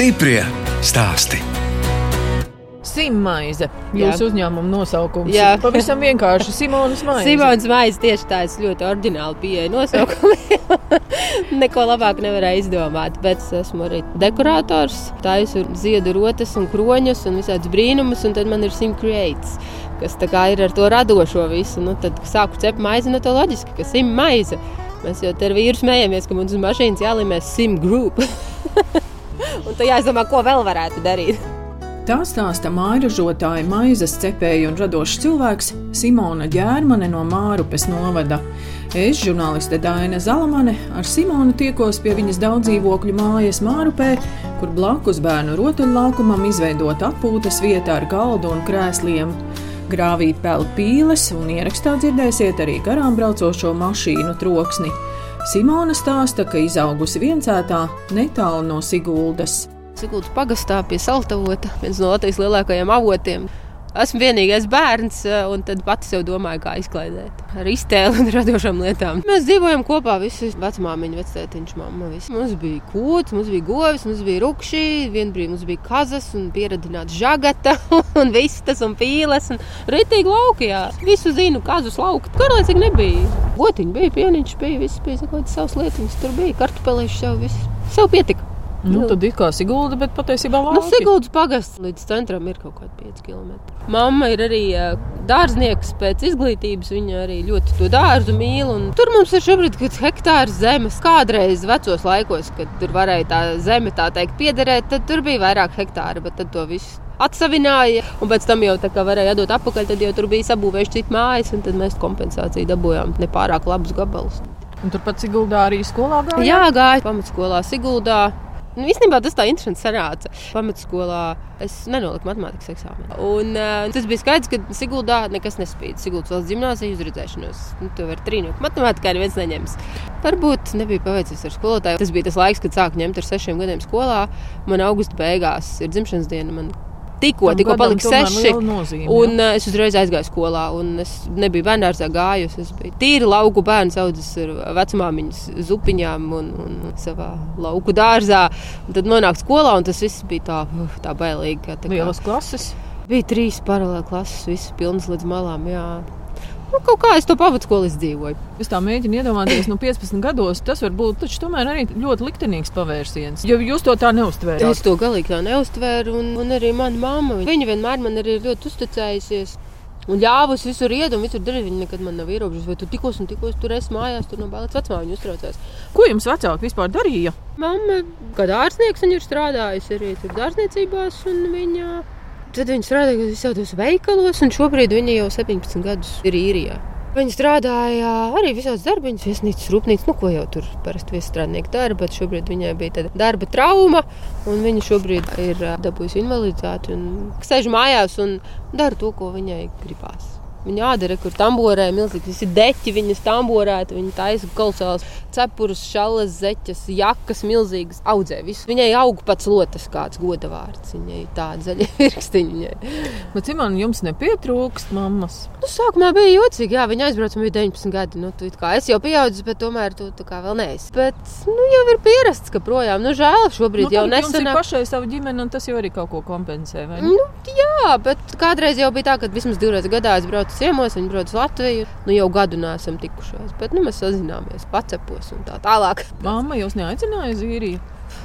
Stiprie stāsti. Simmaize. Jūsu uzņēmuma nosaukums. Jā. Pavisam vienkārši Simonas maize. Simons Maisa tieši tāds ļoti oriģināli pieeja nosaukumiem. Neko labāk nevarēja izdomāt. Bet es esmu arī dekorators. Taisu ziedu rotas un kroņus un visādus brīnumus. Un tad man ir Sim Creates, kas tā kā ir ar to radošo visu. Nu, tad sāku cept maizi no to loģiski, ka Sim maize. Mēs jau te ar vīru smējamies, ka mums uz mašīnas jālīmē Sim Group. un tad jāizdomā, ko vēl varētu darīt. Tā stāsta mājražotāja, maizes cepēja un radošs cilvēks Simona Ģērmane no Mārupes novada. Es, žurnāliste Daina Zalamane, ar Simonu tiekos pie viņas daudzdzīvokļu mājas Mārupē, kur blakus bērnu rotaļlaukumam izveidota atpūtas vieta ar galdu un krēsliem. Grāvī peld pīles, un ierakstā dzirdēsiet arī garām braucošo mašīnu troksni. Simona stāsta, ka izaugusi viencētā netālu no Siguldas. Siguldas pagastā pie Saltavota, viens no Latvijas lielākajiem avotiem. Esmu vienīgais bērns, un tad pati sev domāju, kā izklaidēt ar iztēli un radošām lietām. Mēs dzīvojam kopā, visi vecmāmiņa, vectētiņš, mamma. Visi. Mums bija kūts, mums bija govis, mums bija rupši, vienbrīd mums bija kazas un pieradināts žagata un vistas un pīles un ritīgi lauki, jā. Visu zinu, kazus lauku. Karlēcīgi nebija. Gotiņi bija, pieniņš bija, viss bija, kaut kādas savas lietiņas tur bija, kartupelīši sev, viss. Sev pietika. Nu, tad ir kā Sigulda, bet patiesībā Nu, lauki. Siguldas pagasts līdz centram ir kaut kādi 5 km. Mamma ir arī dārznieks pēc izglītības. Viņa arī ļoti to dārzu mīl. Tur mums ir šobrīd kāds hektārs zemes. Kādreiz vecos laikos, kad tur varēja tā zeme tā teikt piederēt, tad tur bija vairāk hektāru, bet tad to visu atsavināja. Un pēc tam jau tā kā varēja dot atpakaļ, tad jau tur bija sabūvējuši citu mājas, un tad mēs kompensāciju dabūjām nepārāk labus gabalus. Un turpat Siguldā arī skolā gāja. Jā, gāju pamatskolā Siguldā. Nu, īstenībā tas tā interesanti sanāca. Pamatskolā es nenoliku matemātikas eksāmenu. Un, uh, tas bija skaidrs, ka Siguldā nekas nespīd. Siguldas valsts gimnāzija uzredzēšanos. Nu, to var trīnīt. Matemātikā neviens neņems. Varbūt nebija paveicies ar skolotāju. Tas bija tas laiks, kad sāku ņemt ar sešiem gadiem skolā. Man augusta beigās ir dzimšanas diena. Man tikko, tikko palika seši. nozīme, Un uh, es uzreiz aizgāju skolā, un es nebiju bērnārzā gājusi. Es biju tīri lauku bērns, audzis ar vecmāmiņas zupiņām un, un savā lauku dārzā. Un tad nonākt skolā, un tas viss bija tā, uh, tā bailīgi. kā tā kā- Lielas klases. Bija trīs paralēli klases, visas pilnas līdz malām. Jā. Nu, kaut kā es to pamatskolu izdzīvoju. Es tā mēģinu iedomāties, no 15 gados tas var būt tomēr arī ļoti liktenīgs pavērsiens. Jo jūs to tā neuztvērāt. Es to galīgi tā neuztvēru, un, un arī mana mamma. Viņa vienmēr man ir ļoti uzticējusies. Un ļāvusi visur iet, un visur darīt. Viņa nekad man nav ierobežojusi, vai tu tikos un tikos tur esi mājās, tur no bērna vecumā viņa uztraucās. Ko jums vecāki vispār darīja? Mamma, kā dārznieks, viņa ir strādājusi arī tur dārzniecībās, un viņa. Tad viņa strādāja visādos veikalos, un šobrīd viņa jau 17 gadus ir īrijā. Viņa strādāja arī visādas darbiņas, viesnīcas, rūpnīcas, nu, ko jau tur parasti viestrādnieki dara, bet šobrīd viņai bija tāda darba trauma, un viņa šobrīd ir dabūjusi invaliditāti un sēž mājās un dara to, ko viņai gribās. Viņa ādara, kur tamborē, milzīgi visi deķi, viņas tamborēta, viņa taisa kolosāls cepurus, šalas, zeķes, jakas, milzīgas, audzē visu. Viņai aug pats lotas kāds goda vārds, viņai tāda zaļa virkstiņa. Bet, Simon, jums nepietrūkst mammas. Nu, sākumā bija jocīgi, jā, viņa aizbrauca, bija 19 gadi. Nu, tu, kā es jau pieaugu, bet tomēr tu tā kā vēl neesi. Bet nu, jau ir pierasts, ka projām, nu, žēl, šobrīd Nu, jau nesenāk. pašai sava ģimene, un tas jau arī kaut ko kompensē. vai ne? Nu, jā, bet kādreiz jau bija tā, ka vismaz divreiz gadā es braucu ciemos, viņi brauc uz Latviju. Nu, jau gadu nesam tikušies, bet nu, mēs sazināmies, pacepos un tā tālāk. Mamma jūs neaicināja uz īriju.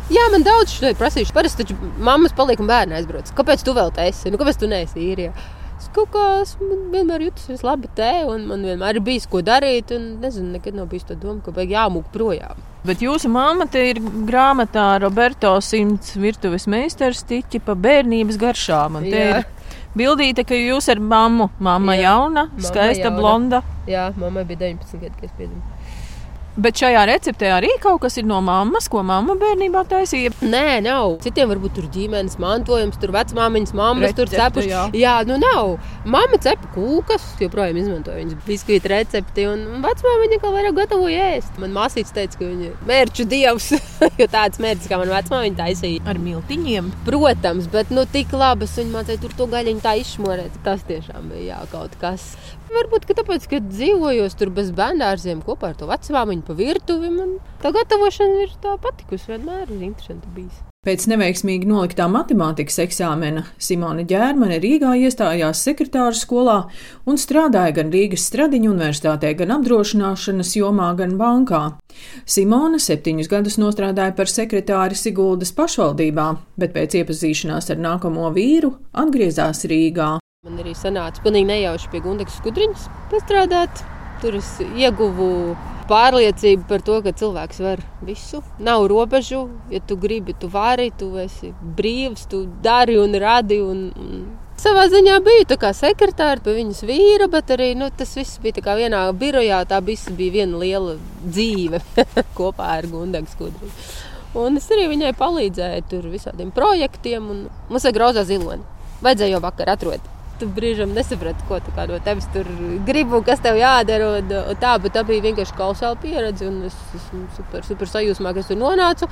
Jā, man daudz šo ir prasījuši. Parasti taču mammas paliek un bērni aizbrauc. Kāpēc tu vēl te esi? Nu, kāpēc tu neesi īrijā? Es kaut kā esmu vienmēr jutusies labi te, un man vienmēr ir bijis ko darīt. Un, nezinu, nekad nav bijis tā doma, ka vajag jāmūk projām. Bet jūsu mamma te ir grāmatā Roberto simts virtuves meistars tiķi pa bērnības garšām. Un te Jā. ir bildīte, ka jūs ar mammu, mamma Jā. jauna, Mamma skaista jauna. blonda. Jā, mammai bija 19 gadi, kad es piedzimu. Bet šajā receptē arī kaut kas ir no mammas, ko mamma bērnībā taisīja. Nē, nav. Citiem varbūt tur ģimenes mantojums, tur vecmāmiņas, mammas, tur Recepte, cepuši. jā. jā, nu nav. Mamma cepa kūkas, joprojām izmantoja viņas biskvīta recepti, un vecmāmiņa kā vairāk gatavoja ēst. Man māsīca teica, ka viņa mērķu dievs, jo tāds mērķis, kā man vecmāmiņa taisīja. Ar miltiņiem. Protams, bet nu, tik labas viņa mācīja tur to gaļiņu tā izšmorēt. Tas tiešām bija jā, kaut kas. Varbūt ka tāpēc, ka dzīvojos tur bez bērniem kopā ar to vecmāmiņu, pa virtuvi. Man tā gatavošana ir tā patikusi, vienmēr ir interesanti bijis. Pēc neveiksmīgi noliktā matemātikas eksāmena Simona Ģērmane Rīgā iestājās sekretāra skolā un strādāja gan Rīgas Stradiņu universitātē, gan apdrošināšanas jomā, gan bankā. Simona septiņus gadus nostrādāja par sekretāri Siguldas pašvaldībā, bet pēc iepazīšanās ar nākamo vīru atgriezās Rīgā. Man arī sanāca pilnīgi nejauši pie Gundegas skudriņas pastrādāt. Tur es ieguvu pārliecība par to, ka cilvēks var visu. Nav robežu, ja tu gribi, tu vari, tu esi brīvs, tu dari un radi. Un, un Savā ziņā biju tā kā sekretāra pie viņas vīra, bet arī nu, tas viss bija vienā birojā. Tā bija viena liela dzīve kopā ar Gundagu skudru. Un es arī viņai palīdzēju tur visādiem projektiem, mums ir grozā ziloni. Vajadzēja jau vakar atrast tu brīžam nesaprati, ko no tevis tur gribu, kas tev jādara. Un, un tā, tā bija vienkārši kolosāla pieredze. Es esmu super, super sajūsmā, ka es tur nonācu.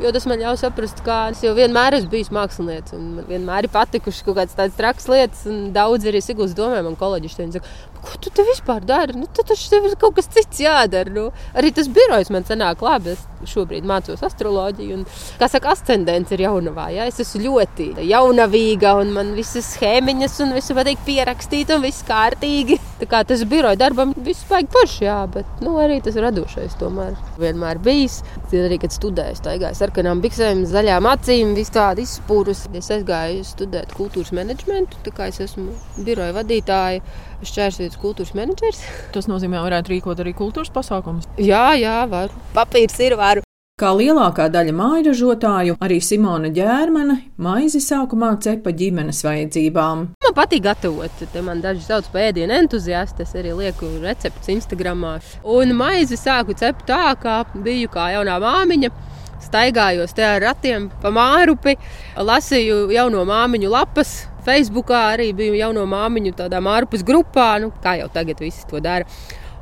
Jo tas man ļauj saprast, ka es jau vienmēr esmu bijis mākslinieks. Man vienmēr ir patikušas kaut kādas tādas trakas lietas. Daudz arī Sigūdas domē, man kolēģis teica, ko tu te vispār dari? Nu, tad tev ir kaut kas cits jādara. Nu, arī tas birojs man sanāk labi. Es šobrīd mācos astroloģiju. Un, kā saka, ascendents ir jaunavā. Ja? Es esmu ļoti jaunavīga un man visas schēmiņas un visu patīk pierakstīt un viss kārtīgi. Tas biroja darbam viss baigi paši, jā, bet nu, arī tas radošais tomēr vienmēr bijis. Arī, kad studēju, staigāju sarkanām biksēm, zaļām acīm, viss tāda izspūrus. Es aizgāju studēt kultūras menedžmentu, tā kā es esmu biroja vadītāja. Šķērsvietas kultūras menedžers. Tas nozīmē, ka varētu rīkot arī kultūras pasākumus. Jā, jā, var. Papīrs ir, var. Kā lielākā daļa mājražotāju, arī Simona ģērmana maizi sākumā cepa ģimenes vajadzībām. Man patīk gatavot. Te man daži sauc par ēdienu entuziastu. Es arī lieku receptus Instagram. Un maizi sāku cept tā, kā biju kā jaunā māmiņa. Staigājos te ar ratiem pa mārupi, lasīju jauno māmiņu lapas. Facebookā arī biju jauno māmiņu tādā mārpus grupā, nu, kā jau tagad visi to dara.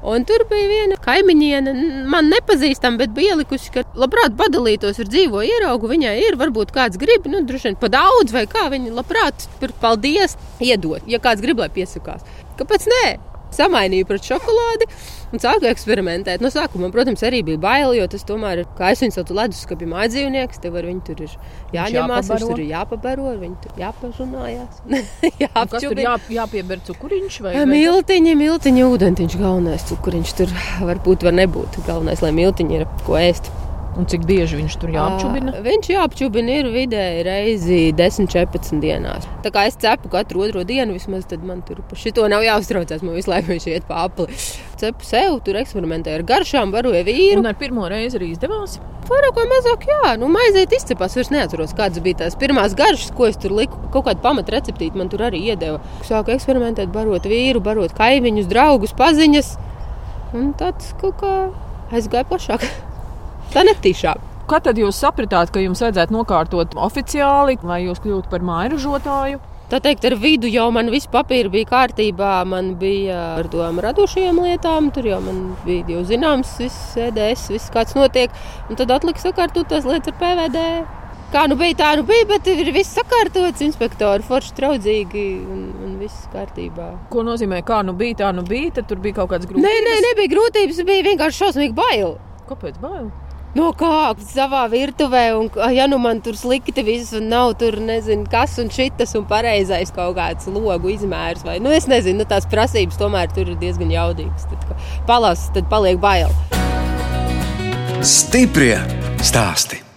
Un tur bija viena kaimiņiene, man nepazīstama, bet bija ielikusi, ka labprāt padalītos ar dzīvo ieraugu. Viņai ir, varbūt kāds grib, nu, droši vien pa daudz, vai kā viņa labprāt, par paldies iedot, ja kāds grib, lai piesakās. Kāpēc nē? Samainīju pret šokolādi un sāku eksperimentēt. No sākuma, protams, arī bija bail, jo tas tomēr, kā es viņu saucu, leduskapī mājdzīvnieks, tev ar viņu tur ir jāņemās, viņš tur ir jāpabaro, ar viņu tur jāpažunājās. Tur jā, jāpieber cukuriņš vai? Miltiņi, miltiņi, ūdentiņš galvenais cukuriņš tur varbūt var nebūt. Galvenais, lai miltiņi ir ko ēst. Un cik bieži viņš tur jāapčubina? Uh, viņš jāapčubina ir vidēji reizi 10, 14 dienās. Tā kā es cepu katru otro dienu, vismaz tad man tur par šito nav jāuztraucās. Man visu laiku viņš iet pa apli. Cepu sev, tur eksperimentēju ar garšām, varoju vīru. Un ar pirmo reizi arī izdevās? Vairāk vai mazāk, jā. Nu, maizīt izcepās, vairs neatceros, kādas bija tās pirmās garšas, ko es tur liku. Kaut kādu pamatreceptīti man tur arī iedeva. Sāku eksperimentēt, barot vīru, barot kaimiņus, draugus, paziņas. Un tāds kaut kā aizgāja plašāk. Tā netīšām. Kad tad jūs sapratāt, ka jums vajadzētu nokārtot oficiāli, lai jūs kļūtu par mājražotāju? Tā teikt, ar vidu jau man viss papīrs bija kārtībā. Man bija ar tādām radošajām lietām, tur jau man bija jau zināms, viss EDS, viss kāds notiek. Un tad atlika sakārtot tās lietas ar PVD. Kā nu bija, tā nu bija, bet ir viss sakārtots, inspektori forši traudzīgi un, un viss kārtībā. Ko nozīmē, kā nu bija, tā nu bija? Tad tur bija kaut kādas grūtības. Nē, nē, nebija grūtības, bija vienkārši šausmīgi bail. Kāpēc bail? Nokāpt savā virtuvē, un ja nu man tur slikti viss, un nav tur nezinu, kas un šitas, un pareizais kaut kāds logu izmērs, vai nu, es nezinu, nu, tās prasības tomēr tur ir diezgan jaudīgas. Tad, palas, tad paliek bail. Stiprie stāsti!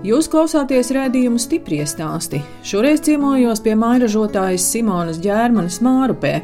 Jūs klausāties redzējumu stipri stāstī. Šoreiz ciemojos pie mairažotājas Simonas ģērmanes Mārupē.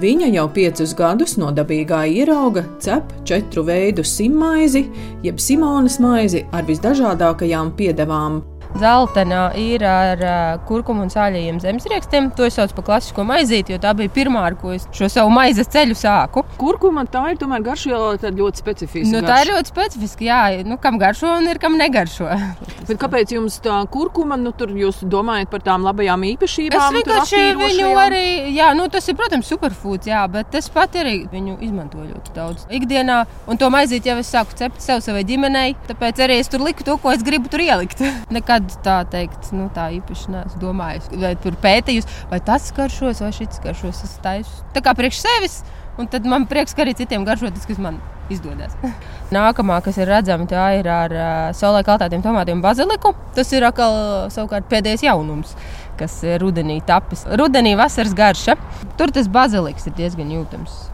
Viņa jau piecus gadus no dabīgā ierauga cep četru veidu simmaizi, jeb Simonas maizi ar visdažādākajām piedevām Zeltainā ir ar kurkumu un sāļajiem zemesriekstiem. To es saucu par klasisko maizīti, jo tā bija pirmā, ar ko es šo savu maizes ceļu sāku. Kurkuma tā ir tomēr garšviela ļoti specifiska. Nu, tā ir ļoti specifiska, jā. Nu, kam garšo un ir kam negaršo. Bet kāpēc jums tā kurkuma, nu tur jūs domājat par tām labajām īpašībām? Es vienkārši viņu arī, jā, nu tas ir, protams, superfoods, jā, bet es pat arī viņu izmantoju ļoti daudz ikdienā. Un to maizīti jau es sāku cept sev savai ģimenei, tāpēc arī es tur liku to, ko es gribu tur ielikt. Nekad nekad tā teikt, nu, tā īpaši neesmu domājis. Vai tur pētījus, vai tas garšos, vai šis garšos. Es taisu tā kā priekš sevis, un tad man prieks, ka arī citiem garšo tas, kas man izdodas. Nākamā, kas ir redzama, tā ir ar uh, saulē kaltētiem tomātiem un baziliku. Tas ir atkal savukārt pēdējais jaunums, kas ir rudenī tapis. Rudenī vasaras garša. Tur tas baziliks ir diezgan jūtams.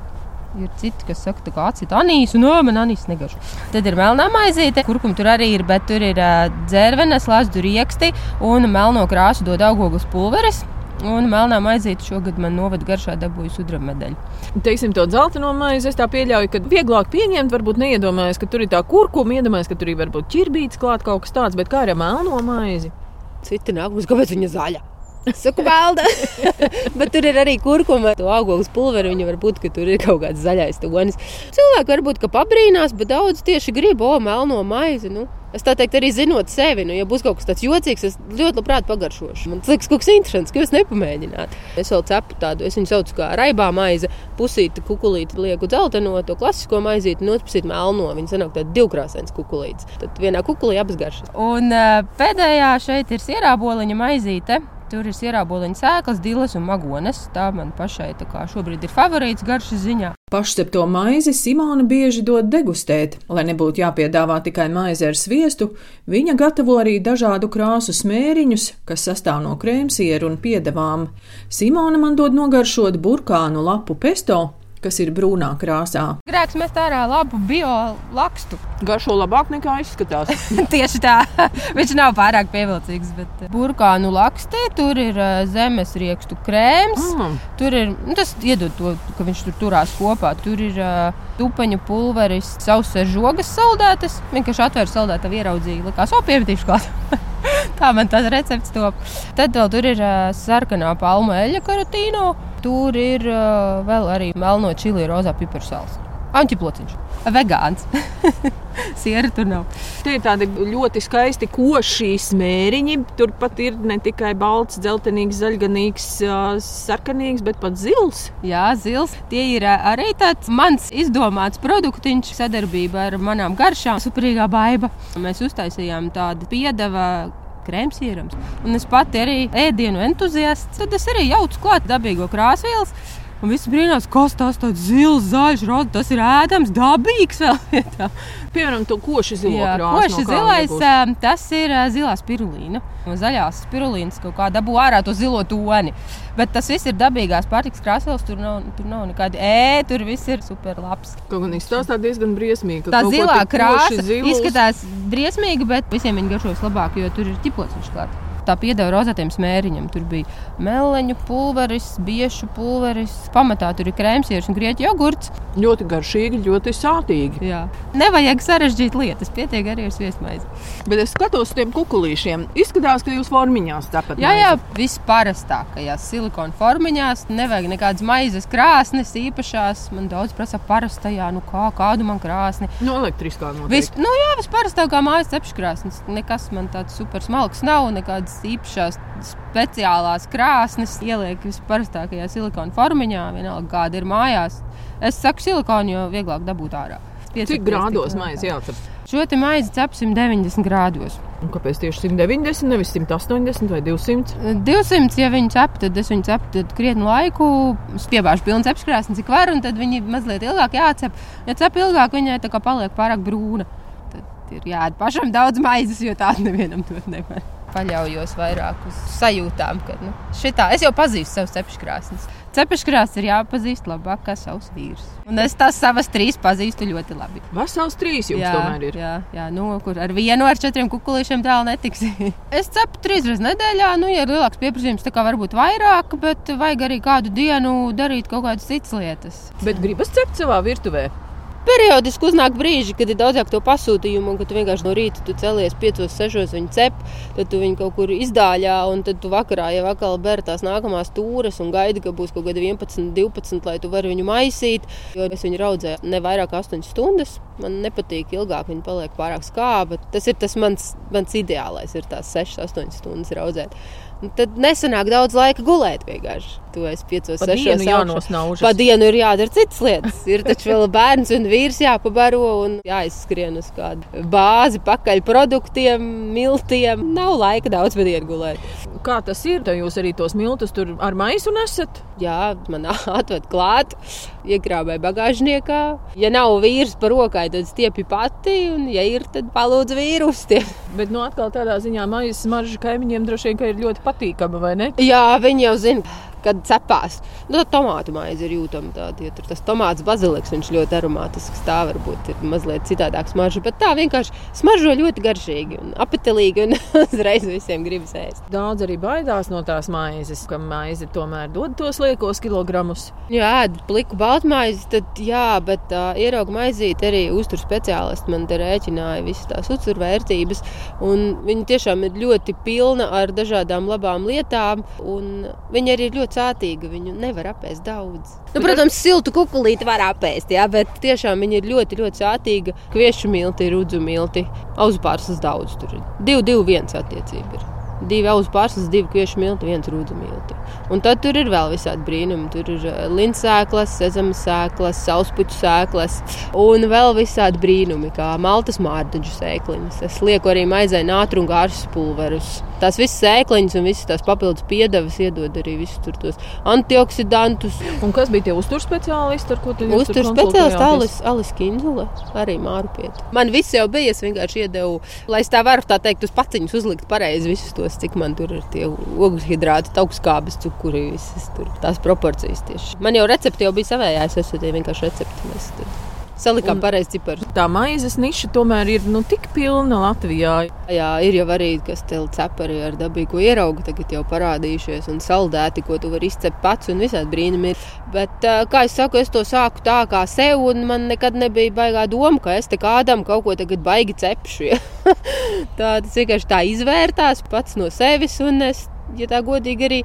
Ir citi, kas saka, ka acīm anīs, un no, man anīs negaršo. Tad ir melnā maizīte, kurkuma tur arī ir, bet tur ir uh, dzērvenes, lazdu rieksti un melno krāsu dod augļus pulveris. Un melnā maizīte šogad man novada garšā dabūju sudraba medaļu. Teiksim, to dzelteno maizi es tā pieļauju, ka vieglāk pieņemt, varbūt neiedomājas, ka tur ir tā kurkuma, iedomājas, ka tur ir varbūt ķirbīts klāt kaut kas tāds, bet kā ar melno maizi? Citi nāk kāpēc viņa zaļa. Saku, velda. Bet tur ir arī kurkuma, to augļu pulveri. Viņa var būt, ka tur ir kaut kāds zaļais tonis. Cilvēki varbūt pabrīnās, bet daudz tieši grib, o, melno maizi. Nu. Es tā teikt, arī zinot sevi, nu, ja būs kaut kas tāds jocīgs, es ļoti labprāt pagaršošu. Man liekas, kaut kas interesants, ka jūs nepamēģināt. Es vēl cepu tādu, es viņu saucu kā raibā maize, pusīti kukulīti lieku dzelteno, to klasisko maizīti, un otrs pusīt melno. Viņa sanāk tāda divkrāsains kukulītis. Tad vienā kukulī abas garšas. Un pēdējā šeit ir sierāboliņa maizīte. Tur ir ierāboliņa sēklas, dilas un magones. Tā man pašai šobrīd ir favorīts garšas ziņā. Pašcepto maizi Simona bieži dod degustēt. Lai nebūtu jāpiedāvā tikai maize ar sviestu, viņa gatavo arī dažādu krāsu smēriņus, kas sastāv no krēmsieru un piedevām. Simona man dod nogaršot burkānu lapu pesto, kas ir brūnā krāsā. Grēks mest ārā labu biolakstu. Garšo labāk nekā izskatās. Tieši tā. Viņš nav pārāk pievilcīgs. Bet eh, burkānu lakstē tur ir eh, zemes riekstu krēms. Mm. Tur ir nu, tas iedod to, ka viņš tur turās kopā. Tur ir uh, tupaņu pulveris, sausa žogas saldētas. Vienkārši atvērs saldēta, ieraudzīja, likās, o, pievitīšu klāt. Tā man tas recepts top. Tad vēl tur ir uh, sarkanā palmu eļļa karotīna. Tur ir uh, vēl arī melno čili, rozā piparsāls. Antiplociņš. Vegāns. Siera tur nav. Tie ir tādi ļoti skaisti koši smēriņi. Turpat ir ne tikai balts, dzeltenīgs, zaļganīgs, sarkanīgs, bet pat zils. Jā, zils. Tie ir arī tāds mans izdomāts produktiņš sadarbībā ar manām garšām. Superīgā baiva. Mēs uztaisījām tādu piedeva krēmsierams. Un es pati arī ēdienu entuziasts. Tad es arī jaucu klāt dabīgo krāsvielas. Un viss brīnās, kas tas tāds zils, zaļš, rodas. Tas ir ēdams, dabīgs vēl. Piemēram, to koši zilo Jā. Koši no zilais, tas ir zilā spirulīna. No zaļās spirulīnas kaut kā dabū ārā to zilo toni. Bet tas viss ir dabīgās pārtikas krāsās. Tur nav, tur nav nekāda ē, tur viss ir super labs. Kaut gan izstāstā diezgan briesmīgi. Tā zilā krāsa izskatās briesmīgi, bet visiem viņi garšos labāk, jo tur ir ķiplots viņš klāt tā piedeva rozētiem smēriņam. Tur bija meleņu pulveris, biešu pulveris, pamatā tur ir krēmsieris un grieķu jogurts. Ļoti garšīgi, ļoti sātīgi. Jā. Nevajag sarežģīt lietas, pietiek arī ar sviestmaizi. Bet es skatos uz tiem kukurūšiem. Izskatās, ka jūs formiņās tāpat. Jā, jā, visparastākajās silikona formiņās. Nevajag nekādas maizes krāsnes, īpašās. Man daudz prasa parastajā, nu kā, kādu man krāsni. No elektriskā noteikti. Vis, nu jā, visparastākā mājas cepškrāsnes. Nekas man tāds super smalks nav, nekādas īpašās speciālās krāsnes. Ieliek visparastākajā silikona formiņā, vienalga kāda ir mājās. Es saku silikonu, jo vieglāk dabūt ārā. Cik grādos maize jācep? Šo te maizi cep 190 grādos. Un kāpēc tieši 190, nevis 180 vai 200? 200, ja viņi cep, tad es viņu cepu krietni laiku, piebāžu pilnu cepškrāsni, cik var, un tad viņi mazliet ilgāk jācep. Ja cep ilgāk, viņai tā kā paliek pārāk brūna. Tad ir jāēd pašam daudz maizes, jo tādu nevienam dot nevar paļaujos vairāk uz sajūtām. Ka, nu, šitā, es jau pazīstu savus cepškrāsnes. Cepškrāsnes ir jāpazīst labāk kā savs vīrs. Un es tās savas trīs pazīstu ļoti labi. Vesels trīs jums jā, tomēr ir. Jā, jā nu, kur ar vienu ar četriem kukulīšiem tālu netiks. es cepu trīs reizes nedēļā, nu, ja ir lielāks pieprasījums, tā kā varbūt vairāk, bet vajag arī kādu dienu darīt kaut kādas citas lietas. Bet gribas cept savā virtuvē? Periodiski uznāk brīži, kad ir daudzāk to pasūtījumu, un kad vienkārši no rīta tu celies 5, 6, viņi cep, tad tu viņu kaut kur izdāļā, un tad tu vakarā jau atkal bēr tās nākamās tūres un gaidi, ka būs kaut kādi 11, 12, lai tu vari viņu maisīt. Jo es viņu raudzēju ne vairāk kā 8 stundas. Man nepatīk ilgāk, viņa paliek pārāk skāba. Tas ir tas mans, mans ideālais, ir tās 6, 8 stundas raudzēt. Un tad nesanāk daudz laika gulēt vienkārši. Tu esi piecos, Pa sešos jānosnaužas. Pa dienu ir jādara citas lietas. Ir taču vēl bērns un vīrs jāpabaro un jāizskrien uz kādu bāzi, pakaļ produktiem, miltiem. Nav laika daudz pa dienu gulēt. Kā tas ir? Tad jūs arī tos miltus tur ar maisu nesat? Jā, man atved klāt, iekrāpē bagāžniekā. Ja nav vīrs par rokai, tad stiepju pati, un, ja ir, tad palūdzu vīru uzstiep. Bet nu, atkal tādā ziņā maizes marža kaimiņiem droši vien ka ir ļoti patīkama, vai ne? Jā, viņi jau zina, kad cepās. Nu, tā tomātu maize ir jūtama tāda. Ja tur tas tomāts baziliks, viņš ļoti aromātisks. Tā varbūt ir mazliet citādāks marža, bet tā vienkārši smaržo ļoti garšīgi un apetīgi un uzreiz visiem gribas ēst. Daudz arī baidās no tās maizes, ka maize tomēr dod tos liekos kilogramus. Jā, ēd pliku baltmaizi, tad jā, bet uh, ierauga maizīt arī uztur speciālisti man te rēķināja visas tās uzturvērtības. Un viņi tiešām ir ļoti pilna ar dažādām labām lietām, un viņi arī ir ļoti sātīga. Viņu nevar apēst daudz. Nu, protams, siltu kukurūzu var apēst, jā, bet tiešām viņi ir ļoti, ļoti sātīga. Kviešu milti, rudzu milti, auzu pārslas daudz. Tur ir 2, 2, 1 attiecība. Ir. Divi auzu pārslas, divi kviešu milti, viens rudzu milti. Un tad tur ir vēl visādi brīnumi. Tur ir eh, lints sēklas, sezama sēklas, sauspuķu sēklas un vēl visādi brīnumi, kā maltas mārciņu sēkliņas. Es lieku arī maizē nātru un gāršas pulverus. Tās visas sēkliņas un visas tās papildus piedevas iedod arī visus tur tos antioksidantus. Un kas bija tie uzturspeciālisti, ar ko tu jūs tur speciālists? Alis, Alis Kinzule, arī mārupiet. Man viss jau bija, es vienkārši iedevu, lai es tā varu tā teikt, uz paciņus uzlikt pareizi visus tos, cik man tur ir tie ogļhidrāti, augstskābes, cukuri, visas tur tās proporcijas tieši. Man jau recepti jau bija savējā, es esmu vienkārši recepti. Mēs tur salikām Un- pareizi ciparus. Tā maizes niša tomēr ir nu, tik pilna Latvijā. Jā, ir jau arī, kas te cepari ar dabīgo ieraugu, tagad jau parādījušies, un saldēti, ko tu vari izcept pats, un visādi brīnumi ir. Bet, kā es saku, es to sāku tā kā sev, un man nekad nebija baigā doma, ka es te kādam kaut ko tagad baigi cepšu. Ja? tā tas vienkārši tā izvērtās pats no sevis, un es. Ja tā godīgi arī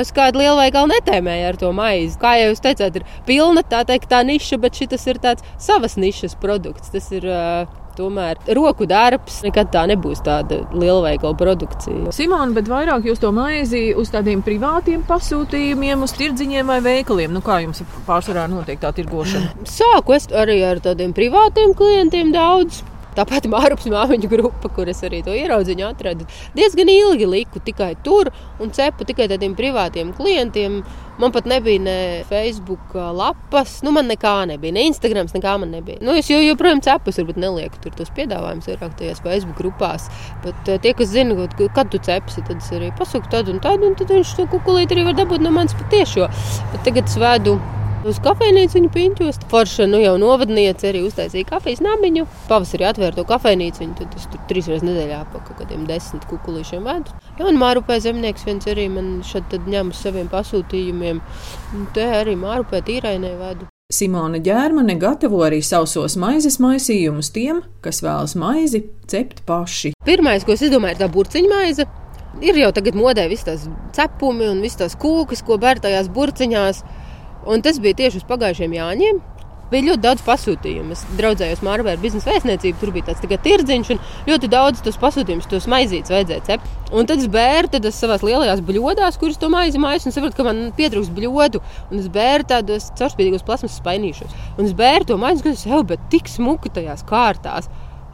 uz kādu lielu veikalu netēmēja ar to maizi. Kā jau jūs teicāt, ir pilna tā teikt, tā niša, bet šis ir tāds savas nišas produkts. Tas ir uh, tomēr roku darbs. Nekad tā nebūs tāda lielveikala produkcija. Simona, bet vairāk jūs to maizi uz tādiem privātiem pasūtījumiem, uz tirdziņiem vai veikaliem. Nu, kā jums pārsvarā notiek tā tirgošana? Sāku es arī ar tādiem privātiem klientiem daudz. Tāpat Mārcis Māmiņu grupa, kur es arī to ieraudziņu atradu. Diezgan ilgi liku tikai tur un cepu tikai tādiem privātiem klientiem. Man pat nebija ne Facebook lapas, nu man nekā nebija, ne Instagram, nekā man nebija. Nu, es joprojām cepu, es varbūt nelieku tur tos piedāvājumus vairāk tajās Facebook grupās. Bet eh, tie, kas zina, kad tu cepsi, tad es arī pasaku tādu un tādu, un tad viņš to kukulīti arī var dabūt no manis patiešo. Bet tagad es vedu Uz kafejnīcu viņa piņķos. Forša nu, jau novadniece arī uztaisīja kafijas namiņu. Pavasarī atvēra to kafejnīcu. Tad es tur trīs reizes nedēļā pa kaut kādiem desmit kukulīšiem vedu. Jā, un Mārupē zemnieks viens arī man šeit ņem uz saviem pasūtījumiem. Un te arī Mārupē tīrainē vedu. Simona ģērmane gatavo arī sausos maizes maisījumus tiem, kas vēlas maizi cept paši. Pirmais, ko es izdomāju, ir tā burciņa maize. Ir jau tagad modē visas tās cepumi un visas tās kūkas, ko bēr tajās burciņās. Un tas bija tieši uz pagājušiem Jāņiem. Bija ļoti daudz pasūtījumu. Es draudzējos Mārciņā ar biznesa vēstniecību. Tur bija tāds tā tirdziņš, un ļoti daudz tos pasūtījumus, tos maizītes vajadzēja cept. Un tad es bēru tad es savās lielajās bļodās, kuras to maizi maisu, un sapratu, ka man pietrūks bļodu. Un es bēru tādos caurspīdīgos plasmas spainīšos. Un es bēru to maizi, kas jau bet tik smuki tajās kārtās.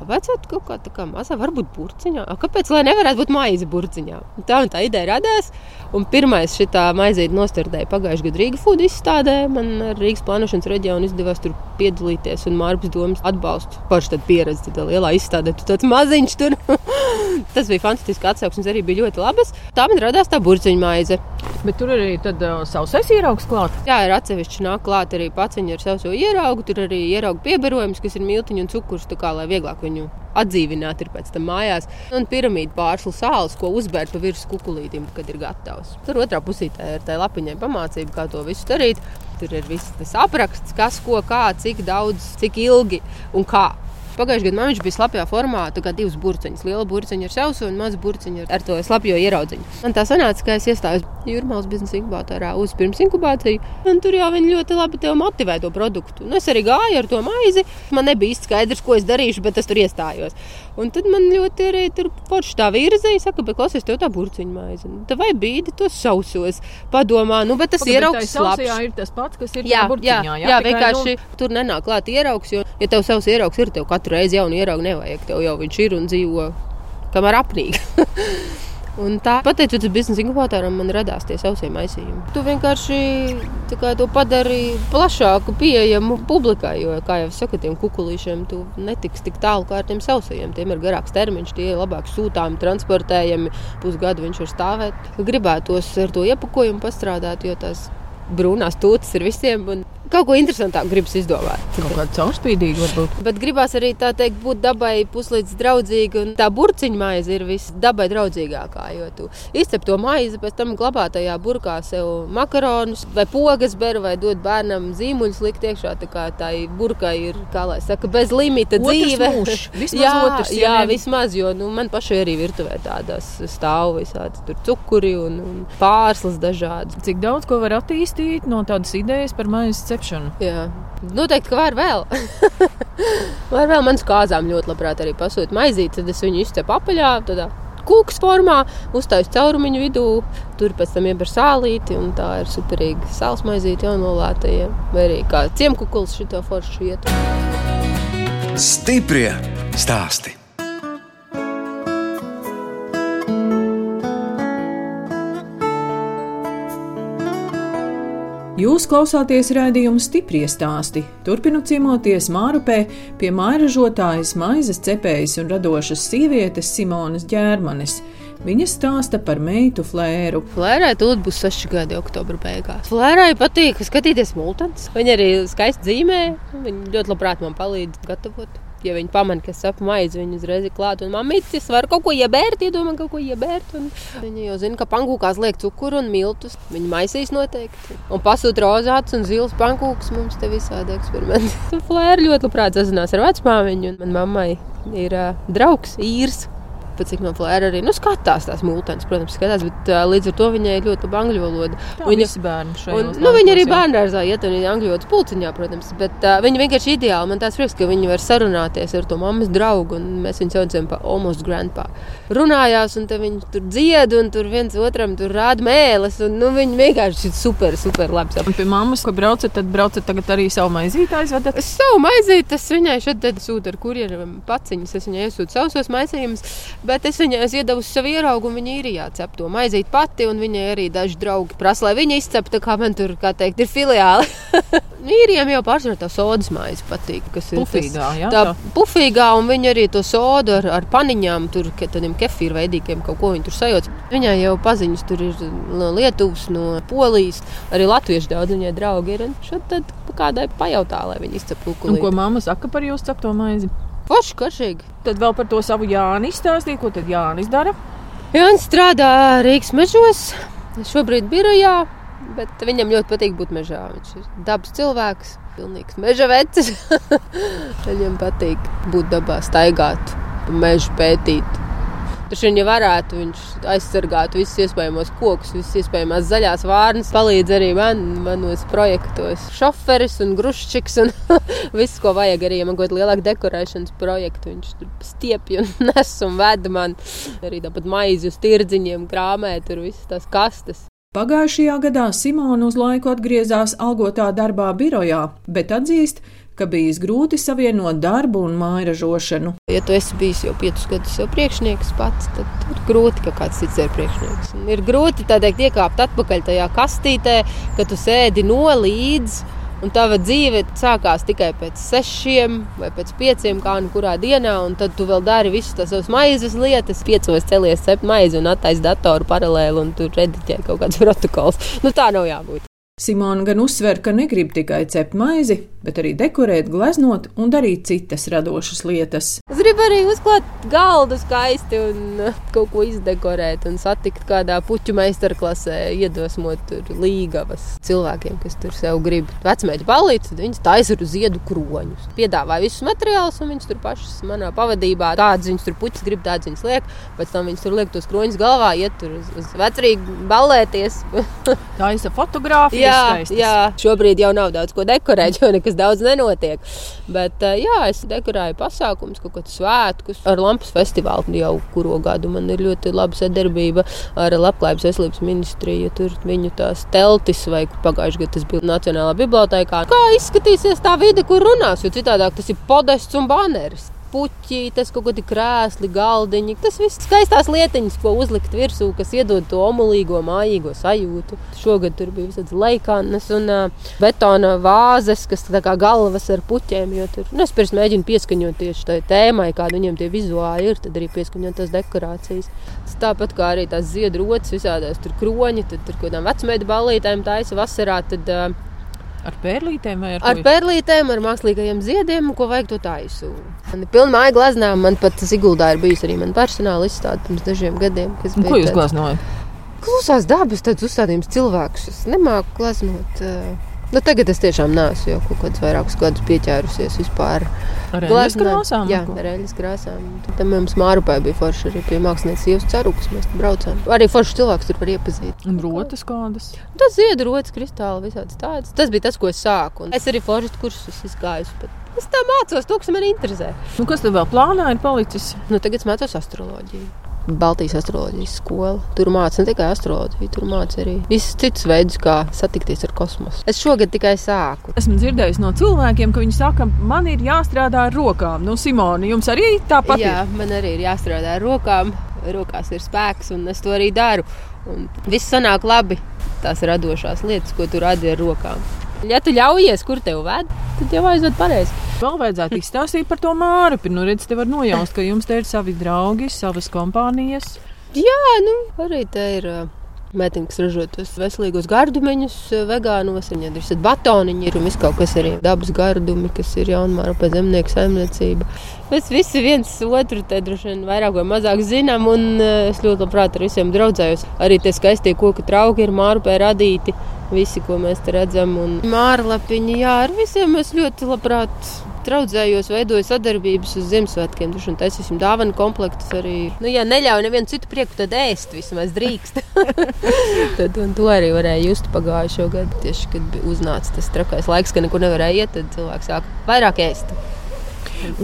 Vajadzētu kaut kā tāda mazā, varbūt burciņā. A, kāpēc gan nevarētu būt maize burciņā? Un Tā un tā ideja radās. Un pirmais šī maizīte nostardēja pagājušajā gadā Rīgas Food izstādē. Man ar Rīgas plānošanas reģionu izdevās tur piedalīties un Mārcis Domas atbalstu. Parši tad pieredze tādā lielā izstādē, tu tāds maziņš tur. Tas bija fantastiski atsauksmes, arī bija ļoti labas. Tā man radās tā burciņa maize. Bet tur arī tad uh, sausais ieraugs klāt. Jā, ir atsevišķi nāk klāt arī paciņa ar savu ieraugu. Tur arī ieraugu piebarojums, kas ir miltiņu un cukurs, tā kā lai vieglāk viņu atdzīvināt ir pēc tam mājās. Un piramīda pārslu sāls, ko uzbērt pa virsmu kukulītim, kad ir gatavs. Tur otrā pusītē ir tā lapiņai pamācība, kā to visu darīt. Tur ir viss tas apraksts, kas, ko, kā, cik daudz, cik ilgi un kā. Pagājušajā gadā viņš bija slapjā formā, tā kā divas burciņas. Liela burciņa ar sausu un maza burciņa ar to slapjo ieraudziņu. Man tā sanāca, ka es iestājos Jūrmālas biznesa inkubatorā uz pirms inkubāciju, un tur jau viņi ļoti labi tev motivē to produktu. Un es arī gāju ar to maizi. Man nebija skaidrs, ko es darīšu, bet es tur iestājos. Un tad man ļoti arī tur forši tā virzīja, saka, bet klausies, tev tā burciņa maize. Nu, tā vai bīdi tos sausos, padomā, nu, bet tas ieraugs labs. Jā, ir tas pats, kas ir jā, burciņā. Jā, jā, jā vienkārši nu... tur nenāk klāt ieraugs, jo, ja tev savs ieraugs ir, tev katru reizi jaunu ieraugu nevajag, tev jau viņš ir un dzīvo kamēr apnīk. Un tā, pateicoties biznesa inkubatoram, man radās tie sausie maisījumi. Tu vienkārši kā, to padari plašāku, pieejamu publikai. Jo, kā jau saka, tiem kukurūziem tu netiksi tik tālu kā ar tiem sausajiem. Tiem ir garāks termiņš, tie ir labāk sūtāmi, transportējami. Pusgadu viņš var stāvēt. Gribētos ar to iepakojumu pastrādāt, jo tās brūnās tūtas ir visiem. Un kaut ko interesantāku gribas izdomāt. Kaut kāda caurspīdīga varbūt. Bet gribās arī tā teikt, būt dabai puslīdz draudzīga. Un tā burciņa maize ir visdabai draudzīgākā. Jo tu izcep to maizi, pēc tam glabā tajā burkā sev makaronus vai pogas beru vai dod bērnam zīmuļus likt iekšā. Tā kā tā burkai ir, kā lai saka, bez limita Otrs dzīve. Mūž. Vismaz jā, otrs, jā, ja ne- vismaz, jo nu, man pašai arī virtuvē tādas stāv visādi tur cukuri un, un pārslas dažādas. Cik daudz ko var attīstīt no tādas idejas par maizes cepšanu? Jā. Noteikti, ka var vēl. var vēl manas kāzām ļoti labprāt arī pasūtīt maizīt. Tad es viņu izcepu apaļā, tādā kūks formā, uztaisu caurumiņu vidū, tur pēc tam ieber sālīti. un Tā ir superīga sāls maizīte jau nolētajiem. Vai arī kā ciemkukuls šito foršu iet. Stiprie stāsti. Jūs klausāties raidījuma stipri stāstī. Turpinot ciemoties Mārupē pie mairažotājas, maizes cepējas un radošas sievietes Simonas ģērmanes. Viņa stāsta par meitu flēru. Flērai tūlīt būs 6 gadi, oktobra beigās. Flērai patīk skatīties multens. Viņa arī skaisti zīmē. Viņa ļoti labprāt man palīdz gatavot. Ja viņi pamanā, ka es sapu maizi, viņi uzreiz ir klāta. Un mamītis var kaut ko iebērt, iedomā kaut ko iebērt. Un viņi jau zina, ka pankūkās liek cukuru un miltus. Viņi maisīs noteikti. Un pasūta rozāts un zils pankūks mums te visādi eksperimenti. Flēra ļoti labprāt sazinās ar vecmāmiņu. Un man mammai ir uh, draugs īrs. Pat cik no flēra arī nu, skatās tās mūtens, protams, skatās, bet uh, līdz ar to viņai ir ļoti laba angļu valoda. Viņa- bērni Un, nu, viņa arī laikos jau. bērnā iet un viņa angļu valodas pulciņā, protams. Bet uh, viņa vienkārši ideāli. Man tāds prieks, ka viņi var sarunāties ar to mammas draugu. un Mēs viņu saucam par almost grandpa. Runājās, un viņi tur dzied, un tur viens otram tur rāda mēlis. Un, nu, viņi vienkārši ir super, super labi. Un pie mammas, ko braucat, tad braucat tagad arī savu maizīti aizvedat. Es savu maizīti, tas viņai šeit sūta ar kurjeriem paciņas. Es viņai iesūtu savus maisījumus, bet es viņai esmu iedavusi savu ieraugu, un viņa ir jācep to maizīt pati. un Viņai arī daži draugi prasa, lai viņa izcep, tā kā man tur, kā teikt, ir filiāli. Īriem jau pārsvarā tā sodas maize patīk, kas ir tas- Pufīgā, jā, tā tā. pufīgā, un viņi arī to sodu ar, ar paniņām, tur tādiem kefīra veidīgiem kaut ko viņi tur sajauc. Viņai jau paziņas tur ir no Lietuvas, no Polijas, arī latviešu daudz viņai draugi ir. un Šad tad kādai pajautā, lai viņi izcep Un lukuli. ko mamma saka par jūsu cepto maizi? Forši, karšīgi. Tad vēl par to savu Jāni izstāstīja, ko tad Jānis dara. Jānis strādā Rīgas mežos, šobrīd birojā, bet viņam ļoti patīk būt mežā. Viņš ir dabas cilvēks, pilnīgs meža vecis. viņam patīk būt dabā, staigāt, pa mežu pētīt. Taču viņa varētu viņš aizsargāt visus iespējamos kokus, visas iespējamās zaļās vārnas. Palīdz arī man, manos projektos. Šoferis un gruščiks un viss, ko vajag arī, ja man kaut kāda lielāka dekorēšanas projekta. Viņš tur stiepja un nes un veda man arī tāpat maizi uz tirdziņiem, krāmē, tur visas tās kastes. Pagājušajā gadā Simona uz laiku atgriezās algotā darbā birojā, bet atzīst, ka bijis grūti savienot darbu un mājražošanu. Ja tu esi bijis jau piecus gadus jau priekšnieks pats, tad ir grūti, ka kāds cits ir priekšnieks. Un ir grūti teikt, iekāpt atpakaļ tajā kastītē, ka tu sēdi no līdzi. Un tava dzīve sākās tikai pēc sešiem vai pēc pieciem, kā nu kurā dienā, un tad tu vēl dari visas tās savas maizes lietas. Piecos celies, cep maizi un attaisno datoru paralēli, un tur rediģē kaut kāds protokols. Nu, tā nav jābūt. Simona gan uzsver, ka negrib tikai cept maizi, bet arī dekorēt, gleznot un darīt citas radošas lietas. Es gribu arī uzklāt galdu skaisti un uh, kaut ko izdekorēt un satikt kādā puķu meistarklasē, iedvesmot līgavas cilvēkiem, kas tur sev grib vecmēģi palīdz, tad viņas taisa ar ziedu kroņus. Piedāvāja visus materiālus un viņas tur pašas manā pavadībā. Tādas viņas tur puķis grib, tādas viņas liek, pēc tam viņas tur liek tos kroņus galvā, iet tur uz, uz vecrīgi ballēties. taisa fotografijas. Jā, skaistas. jā, šobrīd jau nav daudz ko dekorēt, jo nekas daudz nenotiek. Bet jā, es dekorēju pasākumus, kaut kādus svētkus ar Lampas festivālu jau kuro gadu. Man ir ļoti laba sadarbība ar Labklājības veselības ministriju. Tur viņu tās teltis vai pagājušajā gadā tas bija Nacionālā bibliotēkā. Kā izskatīsies tā vide, kur runās, jo citādāk tas ir podests un baneris puķi, tas kaut kādi krēsli, galdiņi. Tas viss skaistās lietiņas, ko uzlikt virsū, kas iedod to omulīgo, mājīgo sajūtu. Šogad tur bija visādas leikānas un uh, betona vāzes, kas tā kā galvas ar puķiem. Tur, nu, es pirms mēģinu pieskaņot tieši tai tēmai, kāda viņiem tie vizuāli ir, tad arī pieskaņot tās dekorācijas. Tas tāpat kā arī tās ziedrotas, visādās tur kroņi, tad tur kaut kādām vecmēdu ballītēm taisa vasarā. Tad, uh, Ar pērlītēm vai ar, ar pērlītēm, ar mākslīgajiem ziediem, ko vajag to taisu. Man ir pilna māja glaznām, man pat tas Iguldā ir bijis arī man personāla izstāde pirms dažiem gadiem. Ko jūs glaznojat? Klusās dabas tāds uzstādījums cilvēkus. Es nemāku glaznot. Uh, Nu, tagad es tiešām neesmu jau kaut kādus vairākus gadus pieķērusies vispār. Ar eļļas krāsām? Jā, ar eļļas krāsām. Tad mums Mārupē bija forši arī pie mākslinieces Ievas Cerukas. Mēs braucām. Arī forši cilvēks tur var iepazīt. Un rotas kādas? Tas ziedru rotas, kristāli, visāds tāds. Tas bija tas, ko es sāku. Un es arī forši kursus izgāju. Bet es tā mācos to, kas man interesē. Nu, kas tev vēl plānā ir palicis? Nu, tagad es mācos astroloģiju. Baltijas astroloģijas skola. Tur mācās ne tikai astroloģiju, tur mācās arī visus citus veidus, kā satikties ar kosmosu. Es šogad tikai sāku. Esmu dzirdējis no cilvēkiem, ka viņi saka, man ir jāstrādā ar rokām. Nu, Simona, jums arī tāpat Jā, ir? man arī ir jāstrādā ar rokām. Rokās ir spēks, un es to arī daru. Un viss sanāk labi. Tās radošās lietas, ko tu radi ar rokām. Ja tu ļaujies, kur tev ved, tad jau aizved pareizi. Vēl vajadzētu izstāstīt par to mārupi. Nu, redz, te var nojaust, ka jums te ir savi draugi, savas kompānijas. Jā, nu, arī te ir. Mētiņa, kas ražo tos veselīgos gardumeņus, vegānos, viņiem ir batoniņi, ir un viss kaut kas arī dabas gardumi, kas ir jaunmāra pēc zemnieku saimniecība. Mēs visi viens otru te droši vien vairāk vai mazāk zinām, un es ļoti labprāt ar visiem draudzējos. Arī tie skaistie koku trauki ir mārupē radīti, visi, ko mēs te redzam, un mārlapiņi, jā, ar visiem mēs ļoti labprāt traudzējos, veidoju sadarbības uz Ziemassvētkiem. Tur taisīsim dāvanu komplektus arī. Nu, ja neļauj nevienu citu prieku, tad ēst vismaz drīkst. tad to arī varēja just pagājušo gadu. Tieši kad uznāca tas trakais laiks, ka nekur nevarēja iet, tad cilvēks sāk vairāk ēst.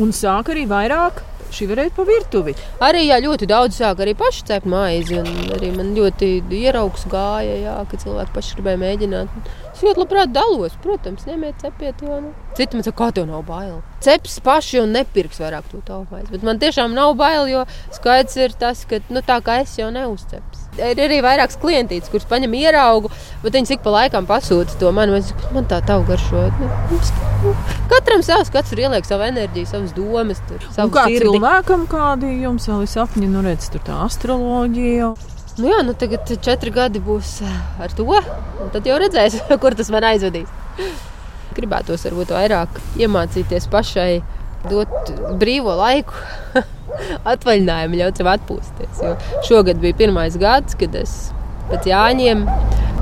Un sāk arī vairāk šī varētu pa virtuvi. Arī jā, ļoti daudz sāk arī paši cept maizi. Arī man ļoti ieraugs gāja, jā, ka cilvēki paši gribēja mēģināt. Es ļoti labprāt dalos, protams, ņemiet, cepiet. Jo, nu. Citi man saka, kā tev nav bail. Ceps paši un nepirks vairāk to taupais. Bet man tiešām nav bail, jo skaidrs ir tas, ka nu, tā kā es jau neuzceps. Ir arī vairākas klientītes, kuras paņem ieraugu, bet viņas ik pa laikam pasūta to man. Es, man tā tā garšo. Nu, katram savs, katrs tur ieliek savu enerģiju, savas domas. Tur, savu kā sirdi. cilvēkam, kādi jums vēl ir sapņi, nu redz, tur tā astroloģija. Nu jā, nu tagad četri gadi būs ar to. Tad jau redzēs, kur tas man aizvedīs. Gribētos varbūt vairāk iemācīties pašai, dot brīvo laiku, atvaļinājumu, ļaut sev atpūsties. Jo šogad bija pirmais gads, kad es pēc Jāņiem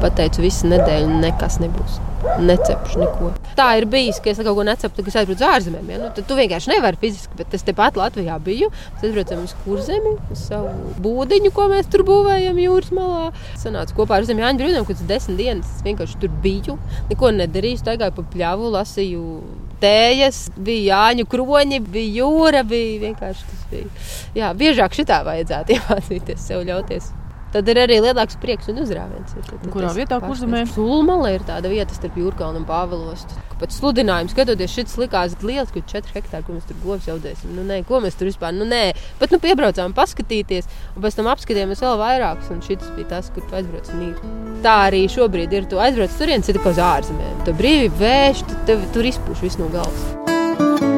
pateicu, visu nedēļu nekas nebūs. Necepšu neko. Tā ir bijis, ka es kaut ko neceptu, kad es aizbraucu uz ārzemēm. Ja? Nu, tad tu vienkārši nevari fiziski, bet es tepat Latvijā biju. Mēs aizbraucām uz kurzemi, uz savu būdiņu, ko mēs tur būvējam jūras malā. Sanācu kopā ar Zemļāņu brīvdienām, kad es desmit dienas es vienkārši tur biju. Neko nedarīju, staigāju pa pļavu, lasīju tējas, bija Jāņu kroņi, bija jūra, bija vienkārši tas bija. Jā, biežāk šitā vajadzētu iemācīties sev ļauties. Tad ir arī lielāks prieks un uzrāviens. Tad, tad Kurā vietā, kurzemē? Sulmala ir tāda vieta starp Jūrkalnu un Pāvilostu. Pēc sludinājuma skatoties, šis likās liels, ka 4 hektāri, ko mēs tur govs audēsim. Nu, nē, ko mēs tur vispār, nu, nē. Bet, nu, piebraucām paskatīties, un pēc tam apskatījāmies vēl vairākus, un šis bija tas, kur tu aizbrauc un ir. Tā arī šobrīd ir. Tu aizbrauc turienes, ir tikai uz ārzemēm. Tu brīvi vējš, tu tev tur izpūš viss no galvas.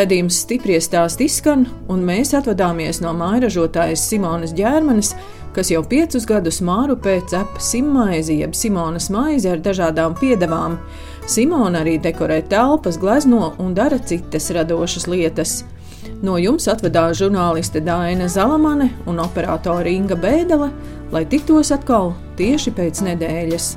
Radījums stipri stāst izskan, un mēs atvadāmies no mājražotājas Simonas ģērmanes, kas jau piecus gadus mārupē cep simmaizi, jeb Simonas maizi ar dažādām piedevām. Simona arī dekorē telpas, glezno un dara citas radošas lietas. No jums atvedās žurnāliste Dāna Zalamane un operātore Inga Bēdele, lai tiktos atkal tieši pēc nedēļas.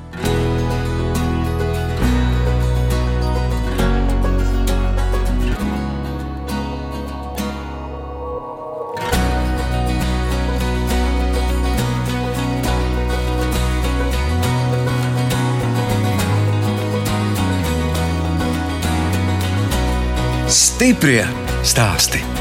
Stiprie stāsti.